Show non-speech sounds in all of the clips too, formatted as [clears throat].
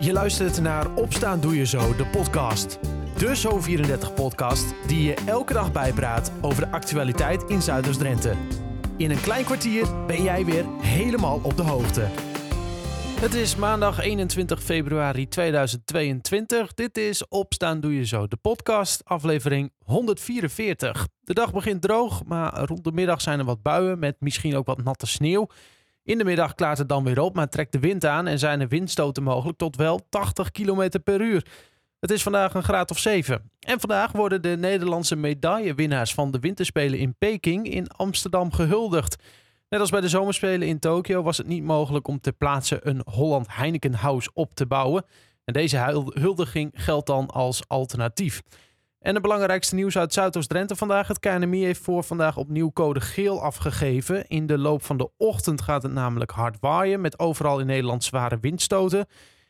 Je luistert naar Opstaan Doe Je Zo, de podcast. De Zo34-podcast die je elke dag bijpraat over de actualiteit in Zuiders-Drenthe. In een klein kwartier ben jij weer helemaal op de hoogte. Het is maandag 21 februari 2022. Dit is Opstaan Doe Je Zo, de podcast, aflevering 144. De dag begint droog, maar rond de middag zijn er wat buien met misschien ook wat natte sneeuw. In de middag klaart het dan weer op, maar trekt de wind aan en zijn er windstoten mogelijk tot wel 80 km per uur. Het is vandaag een graad of 7. En vandaag worden de Nederlandse medaillewinnaars van de winterspelen in Peking in Amsterdam gehuldigd. Net als bij de zomerspelen in Tokio was het niet mogelijk om ter plaatse een Holland Heineken House op te bouwen. En deze huldiging geldt dan als alternatief. En het belangrijkste nieuws uit Zuidoost-Drenthe vandaag. Het KNMI heeft voor vandaag opnieuw code geel afgegeven. In de loop van de ochtend gaat het namelijk hard waaien met overal in Nederland zware windstoten.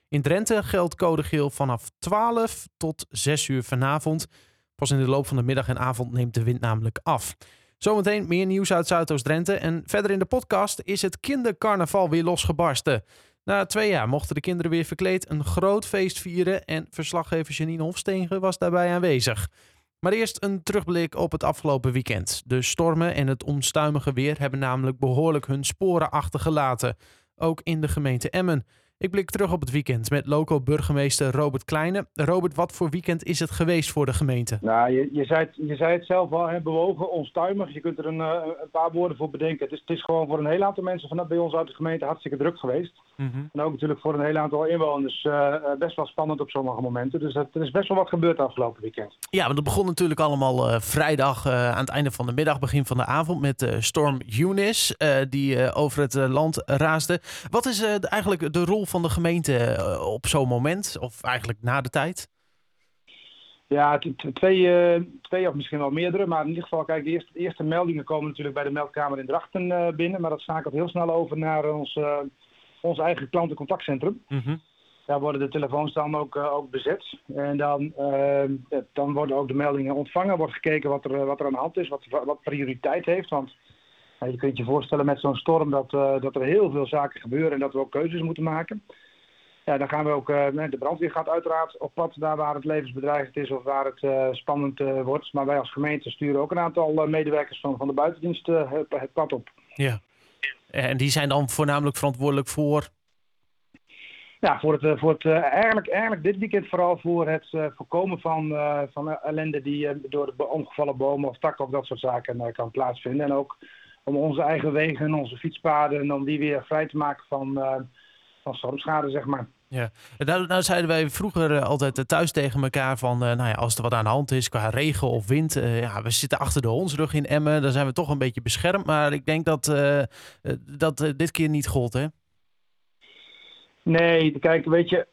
In Drenthe geldt code geel vanaf 12 tot 6 uur vanavond. Pas in de loop van de middag en avond neemt de wind namelijk af. Zometeen meer nieuws uit Zuidoost-Drenthe. En verder in de podcast is het kindercarnaval weer losgebarsten. Na twee jaar mochten de kinderen weer verkleed een groot feest vieren en verslaggever Janine Hofstegen was daarbij aanwezig. Maar eerst een terugblik op het afgelopen weekend. De stormen en het onstuimige weer hebben namelijk behoorlijk hun sporen achtergelaten, ook in de gemeente Emmen. Ik blik terug op het weekend met loco-burgemeester Robert Kleine. Robert, wat voor weekend is het geweest voor de gemeente? Nou, je, je, zei, het, je zei het zelf al, hè, bewogen, onstuimig. Je kunt er een, eh, een, paar woorden voor bedenken. Het is, het is gewoon voor een heel aantal mensen vanuit bij ons uit de gemeente hartstikke druk geweest. Mhm. En ook natuurlijk voor een heel aantal inwoners uh, best wel spannend op sommige momenten. Dus er is best wel wat gebeurd afgelopen weekend. Ja, want het begon natuurlijk allemaal uh, vrijdag aan het einde van de middag, begin van de avond met storm Eunice, die over het land raasde. Wat is eigenlijk de rol van de gemeente op zo'n moment, of eigenlijk na de tijd? Ja, twee, twee of misschien wel meerdere. Maar in ieder geval, kijk, de eerste, eerste meldingen komen natuurlijk bij de meldkamer in Drachten binnen. Maar dat schakelt heel snel over naar ons ons eigen klantencontactcentrum. Mm Daar worden de telefoons dan ook, ook bezet. En dan, dan worden ook de meldingen ontvangen. Wordt gekeken wat er, wat er aan de hand is, wat, wat prioriteit heeft. Want je kunt je voorstellen met zo'n storm dat, uh, dat er heel veel zaken gebeuren en dat we ook keuzes moeten maken. Ja, dan gaan we ook, de brandweer gaat uiteraard op pad daar waar het levensbedreigend is of waar het spannend wordt. Maar wij als gemeente sturen ook een aantal medewerkers van, van de buitendienst het, het pad op. Ja, en die zijn dan voornamelijk verantwoordelijk voor? Ja, voor het, eh, voor het, eigenlijk, eigenlijk dit weekend vooral voor het voorkomen van, van ellende die door de omgevallen bomen of takken of dat soort zaken kan plaatsvinden. En ook om onze eigen wegen, onze fietspaden, om die weer vrij te maken van, van stormschade, zeg maar. Ja, nou, nou zeiden wij vroeger uh, altijd uh, thuis tegen elkaar van, uh, nou ja, als er wat aan de hand is qua regen of wind, ja, we zitten achter de hondsrug in Emmen, dan zijn we toch een beetje beschermd. Maar ik denk dat dat dit keer niet gold, hè? Nee, kijk, weet je,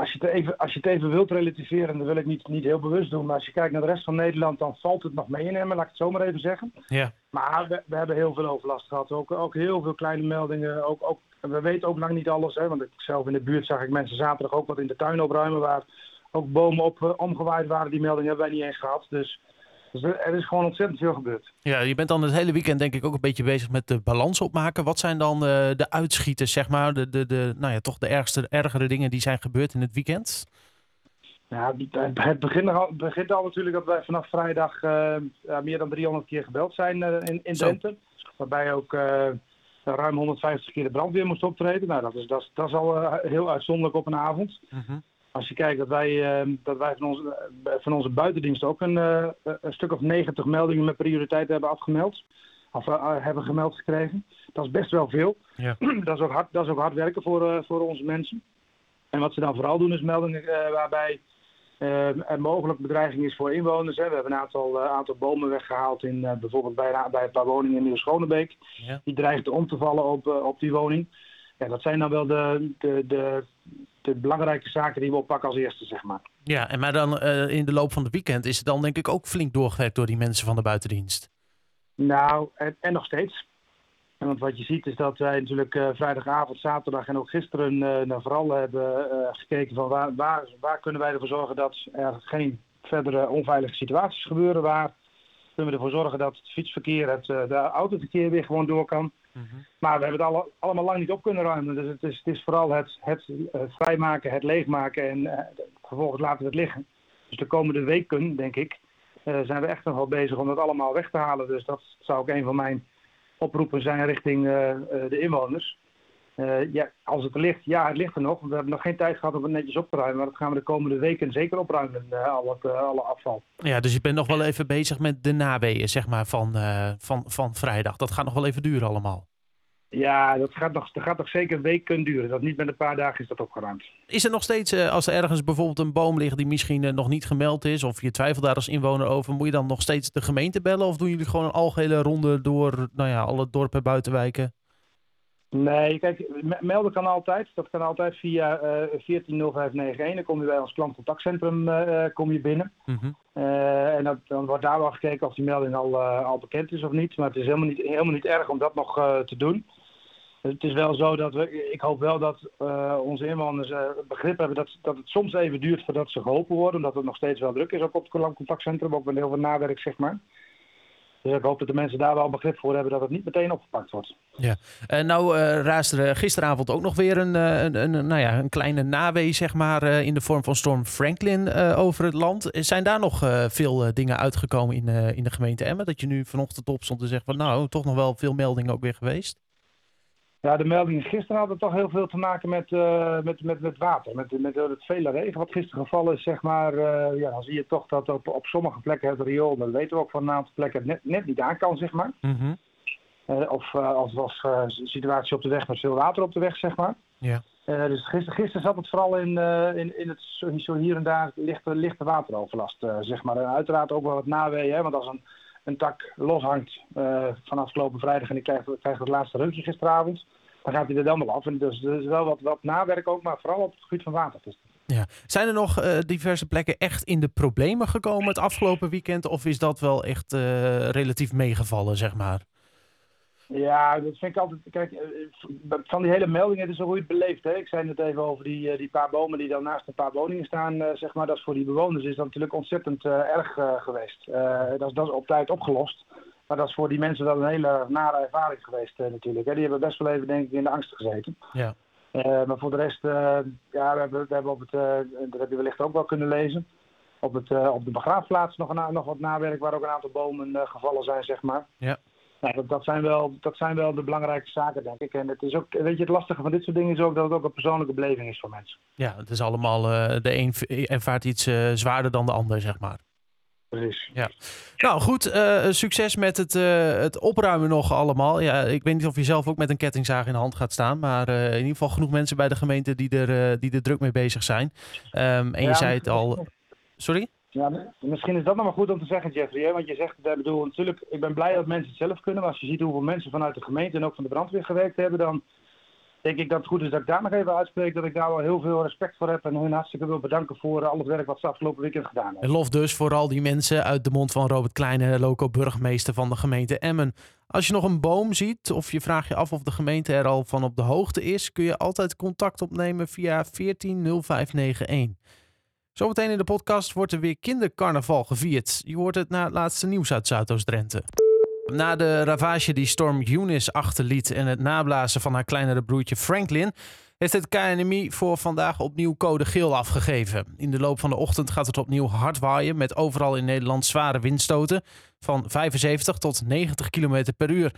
als je, het even, als je het even wilt relativeren, dan wil ik niet, niet heel bewust doen, maar als je kijkt naar de rest van Nederland, dan valt het nog mee in Emmen, laat ik het zo maar even zeggen. Ja. Maar we, we hebben heel veel overlast gehad, ook, ook heel veel kleine meldingen, ook, ook we weten ook lang niet alles, hè, want ik, zelf in de buurt zag ik mensen zaterdag ook wat in de tuin opruimen waar ook bomen op uh, omgewaaid waren. Die melding hebben wij niet eens gehad. Dus, dus, er is gewoon ontzettend veel gebeurd. Ja, je bent dan het hele weekend denk ik ook een beetje bezig met de balans opmaken. Wat zijn dan uh, de uitschieters, zeg maar, de, de, de, nou ja, toch de ergste, ergere dingen die zijn gebeurd in het weekend? Ja, het begint al, begint al natuurlijk dat wij vanaf vrijdag uh, meer dan 300 keer gebeld zijn in, in Drenthe. Waarbij ook ruim 150 keer de brandweer moest optreden. Nou, dat is, dat is, dat is al heel uitzonderlijk op een avond. Mhm. Als je kijkt dat wij, uh, dat wij van, onze, uh, van onze buitendienst ook een, een, stuk of 90 meldingen met prioriteit hebben afgemeld. Of hebben gemeld gekregen. Dat is best wel veel. Ja. [clears throat] dat, is ook hard, dat is ook hard werken voor, voor onze mensen. En wat ze dan vooral doen is meldingen waarbij er mogelijk bedreiging is voor inwoners. Hè. We hebben een aantal, aantal bomen weggehaald in bijvoorbeeld bij, bij een paar woningen in Nieuw-Schonebeek. Ja. Die dreigden om te vallen op, op die woning. Ja, dat zijn dan wel de, de, de, de belangrijke zaken die we oppakken als eerste, zeg maar. Ja, en maar dan in de loop van het weekend is het dan denk ik ook flink doorgewerkt door die mensen van de buitendienst. Nou, en, en nog steeds. Want wat je ziet is dat wij natuurlijk uh, vrijdagavond, zaterdag en ook gisteren uh, naar vooral hebben gekeken van waar, waar, waar kunnen wij ervoor zorgen dat er geen verdere onveilige situaties gebeuren. Waar kunnen we ervoor zorgen dat het fietsverkeer, het de autoverkeer weer gewoon door kan. Mhm. Maar we hebben het alle, allemaal lang niet op kunnen ruimen. Dus het is, het is vooral het, het vrijmaken, het leegmaken en vervolgens laten we het liggen. Dus de komende weken, denk ik, zijn we echt nog wel bezig om dat allemaal weg te halen. Dus dat zou ook een van mijn oproepen zijn richting de inwoners. Uh, ja, als het er ligt, ja, het ligt er nog. We hebben nog geen tijd gehad om het netjes op te ruimen. Maar dat gaan we de komende weken zeker opruimen, uh, al het, uh, alle afval. Ja, dus je bent nog wel even bezig met de naweeën zeg maar, van, van, van vrijdag. Dat gaat nog wel even duren allemaal. Ja, dat gaat, nog, dat gaat nog zeker een week kunnen duren. Dat niet met een paar dagen is dat opgeruimd. Is er nog steeds, als er ergens bijvoorbeeld een boom ligt die misschien nog niet gemeld is, of je twijfelt daar als inwoner over, moet je dan nog steeds de gemeente bellen? Of doen jullie gewoon een algehele ronde door nou ja, alle dorpen, buitenwijken? Nee, kijk, melden kan altijd. Dat kan altijd via uh, 140591. Dan kom je bij ons klantcontactcentrum uh, kom je binnen. Mm en dat, dan wordt daar wel gekeken of die melding al, al bekend is of niet. Maar het is helemaal niet, helemaal niet erg om dat nog te doen. Het is wel zo dat we, ik hoop wel dat onze inwoners begrip hebben dat, dat het soms even duurt voordat ze geholpen worden. Omdat het nog steeds wel druk is op het klantcontactcentrum, ook met heel veel nawerk, zeg maar. Dus ik hoop dat de mensen daar wel begrip voor hebben dat het niet meteen opgepakt wordt. Ja, en nou uh, raasde gisteravond ook nog weer een, eh, een, een, nou ja, een kleine nawee, zeg maar, in de vorm van storm Franklin over het land. Zijn daar nog veel dingen uitgekomen in, in de gemeente Emmen? Dat je nu vanochtend op stond te zeggen van nou, toch nog wel veel meldingen ook weer geweest? Ja, de meldingen gisteren hadden toch heel veel te maken met, uh, met, met, met water. Met, met het vele regen wat gisteren gevallen is, zeg maar. Uh, ja, dan zie je toch dat op, op sommige plekken het riool, dat weten we ook van een aantal plekken, net, net niet aan kan, zeg maar. Mm -hmm. uh, of als was een situatie op de weg met veel water op de weg, zeg maar. Ja. dus gisteren, gisteren zat het vooral in, in, in het zo hier en daar lichte, lichte wateroverlast, zeg maar. En uiteraard ook wel wat naweeën, hè, want als een een tak loshangt uh, van afgelopen vrijdag en ik krijg, krijg het laatste reukje gisteravond, dan gaat hij er dan wel af. En dus er is wel wat, wat nawerk ook, maar vooral op het gebied van water. Ja. Zijn er nog uh, diverse plekken echt in de problemen gekomen het afgelopen weekend? Of is dat wel echt uh, relatief meegevallen, zeg maar? Ja, dat vind ik altijd. Kijk, van die hele meldingen, het is hoe je het beleeft. Hè? Ik zei net even over die, die paar bomen die dan naast een paar woningen staan. Zeg maar, dat is voor die bewoners is dat natuurlijk ontzettend uh, erg uh, geweest. dat, is, dat is op tijd opgelost. Maar dat is voor die mensen wel een hele nare ervaring geweest natuurlijk. Hè? Die hebben best wel even denk ik in de angst gezeten. Ja. maar voor de rest, ja, we hebben, we hebben op het, dat heb je wellicht ook wel kunnen lezen. Op, het, op de begraafplaats nog, een, nog wat nawerk waar ook een aantal bomen gevallen zijn, zeg maar. Ja. Nou, dat, dat, zijn wel, dat zijn wel de belangrijke zaken, denk ik. En het is ook, weet je, het lastige van dit soort dingen is ook dat het ook een persoonlijke beleving is voor mensen. Ja, het is allemaal, uh, de een ervaart iets uh, zwaarder dan de ander, zeg maar. Precies. Ja. Nou goed, uh, succes met het, het opruimen nog allemaal. Ja, ik weet niet of je zelf ook met een kettingzaag in de hand gaat staan. Maar in ieder geval genoeg mensen bij de gemeente die er, die er druk mee bezig zijn. Um, en je zei het al... Sorry? Ja, misschien is dat nog maar goed om te zeggen, Jeffrey. Want je zegt, ik bedoel, natuurlijk, ik ben blij dat mensen het zelf kunnen. Maar als je ziet hoeveel mensen vanuit de gemeente en ook van de brandweer gewerkt hebben, dan denk ik dat het goed is dat ik daar nog even uitspreek. Dat ik daar wel heel veel respect voor heb. En hun hartstikke wil bedanken voor al het werk wat ze afgelopen weekend gedaan hebben. En lof dus voor al die mensen uit de mond van Robert Kleine, loco-burgemeester van de gemeente Emmen. Als je nog een boom ziet of je vraagt je af of de gemeente er al van op de hoogte is, kun je altijd contact opnemen via 140591. Zometeen in de podcast wordt er weer kindercarnaval gevierd. Je hoort het na het laatste nieuws uit Zuidoost-Drenthe. Na de ravage die storm Eunice achterliet en het nablazen van haar kleinere broertje Franklin, heeft het KNMI voor vandaag opnieuw code geel afgegeven. In de loop van de ochtend gaat het opnieuw hard waaien met overal in Nederland zware windstoten van 75 tot 90 km per uur.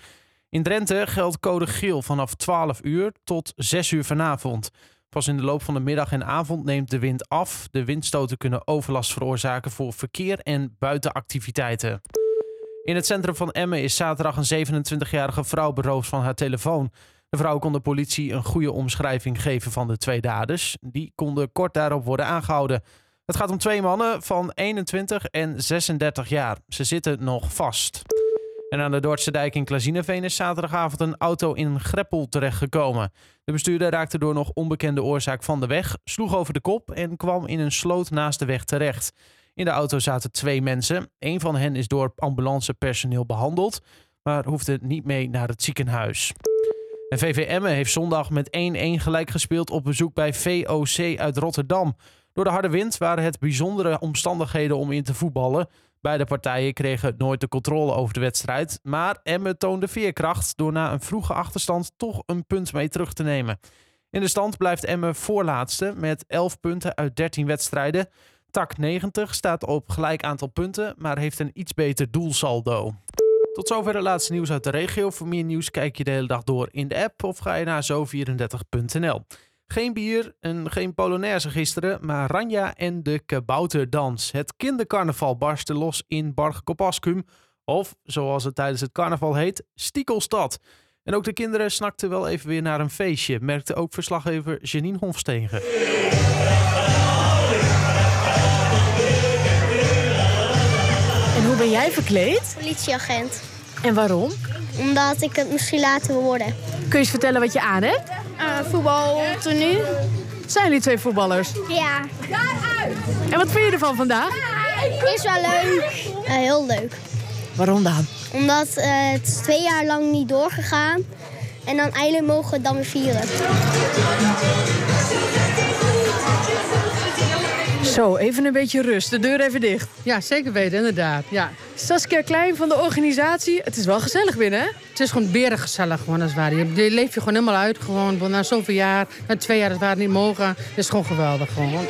In Drenthe geldt code geel vanaf 12 uur tot 6 uur vanavond. Pas in de loop van de middag en avond neemt de wind af. De windstoten kunnen overlast veroorzaken voor verkeer en buitenactiviteiten. In het centrum van Emmen is zaterdag een 27-jarige vrouw beroofd van haar telefoon. De vrouw kon de politie een goede omschrijving geven van de twee daders. Die konden kort daarop worden aangehouden. Het gaat om twee mannen van 21 en 36 jaar. Ze zitten nog vast. En aan de Dordtse dijk in Klazineveen is zaterdagavond een auto in een greppel terechtgekomen. De bestuurder raakte door nog onbekende oorzaak van de weg, sloeg over de kop en kwam in een sloot naast de weg terecht. In de auto zaten twee mensen. Een van hen is door ambulancepersoneel behandeld, maar hoefde niet mee naar het ziekenhuis. En VVM heeft zondag met 1-1 gelijk gespeeld op bezoek bij VOC uit Rotterdam. Door de harde wind waren het bijzondere omstandigheden om in te voetballen. Beide partijen kregen nooit de controle over de wedstrijd, maar Emmen toonde veerkracht door na een vroege achterstand toch een punt mee terug te nemen. In de stand blijft Emmen voorlaatste met 11 punten uit 13 wedstrijden. Tak 90 staat op gelijk aantal punten, maar heeft een iets beter doelsaldo. Tot zover het laatste nieuws uit de regio. Voor meer nieuws kijk je de hele dag door in de app of ga je naar zo34.nl. Geen bier en geen Polonaise gisteren, maar Ranja en de Kabouterdans. Het kindercarnaval barstte los in Bargkopaskum, of zoals het tijdens het carnaval heet, Stiekelstad. En ook de kinderen snakten wel even weer naar een feestje, merkte ook verslaggever Janine Hofstegen. En hoe ben jij verkleed? Politieagent. En waarom? Omdat ik het misschien later wil worden. Kun je eens vertellen wat je aan hebt? Uh, voetbal, tenue. Zijn jullie twee voetballers? Ja. En wat vind je ervan vandaag? Is wel leuk. Uh, heel leuk. Waarom dan? Omdat uh, het is twee jaar lang niet doorgegaan. En dan eindelijk mogen we het dan weer vieren. Zo, even een beetje rust. De deur even dicht. Ja, zeker weten, inderdaad. Ja. Saskia Klein van de organisatie. Het is wel gezellig binnen, hè? Het is gewoon berengezellig, gewoon als het ware. Je leef je gewoon helemaal uit, gewoon. Na zoveel jaar, na twee jaar dat het niet mogen. Het is gewoon geweldig, gewoon.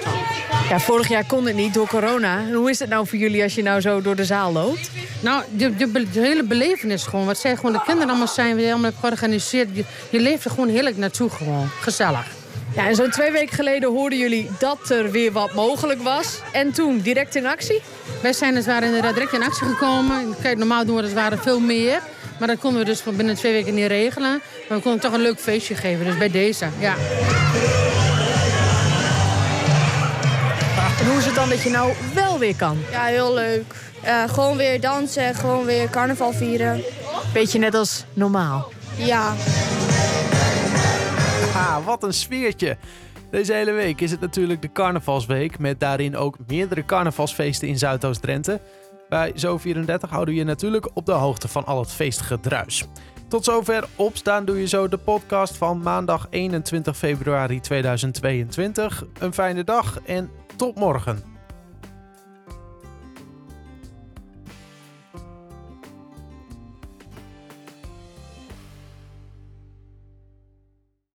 Ja, vorig jaar kon het niet door corona. En hoe is het nou voor jullie als je nou zo door de zaal loopt? Nou, de, de, de hele belevenis gewoon. Wat zij gewoon de kinderen allemaal zijn, we allemaal hebben georganiseerd. Je, je leeft er gewoon heerlijk naartoe, gewoon. Gezellig. Ja, en zo'n twee weken geleden hoorden jullie dat er weer wat mogelijk was. En toen direct in actie? Wij zijn dus waren inderdaad direct in actie gekomen. Kijk, normaal doen we dus waren veel meer. Maar dat konden we dus binnen twee weken niet regelen. Maar we konden toch een leuk feestje geven, dus bij deze, ja. En hoe is het dan dat je nou wel weer kan? Ja, heel leuk. Uh, gewoon weer dansen, gewoon weer carnaval vieren. Beetje net als normaal? Ja. Ah, wat een sfeertje. Deze hele week is het natuurlijk de carnavalsweek met daarin ook meerdere carnavalsfeesten in Zuidoost-Drenthe. Bij Zo34 houden we je natuurlijk op de hoogte van al het feestgedruis. Tot zover opstaan doe je zo de podcast van maandag 21 februari 2022. Een fijne dag en tot morgen.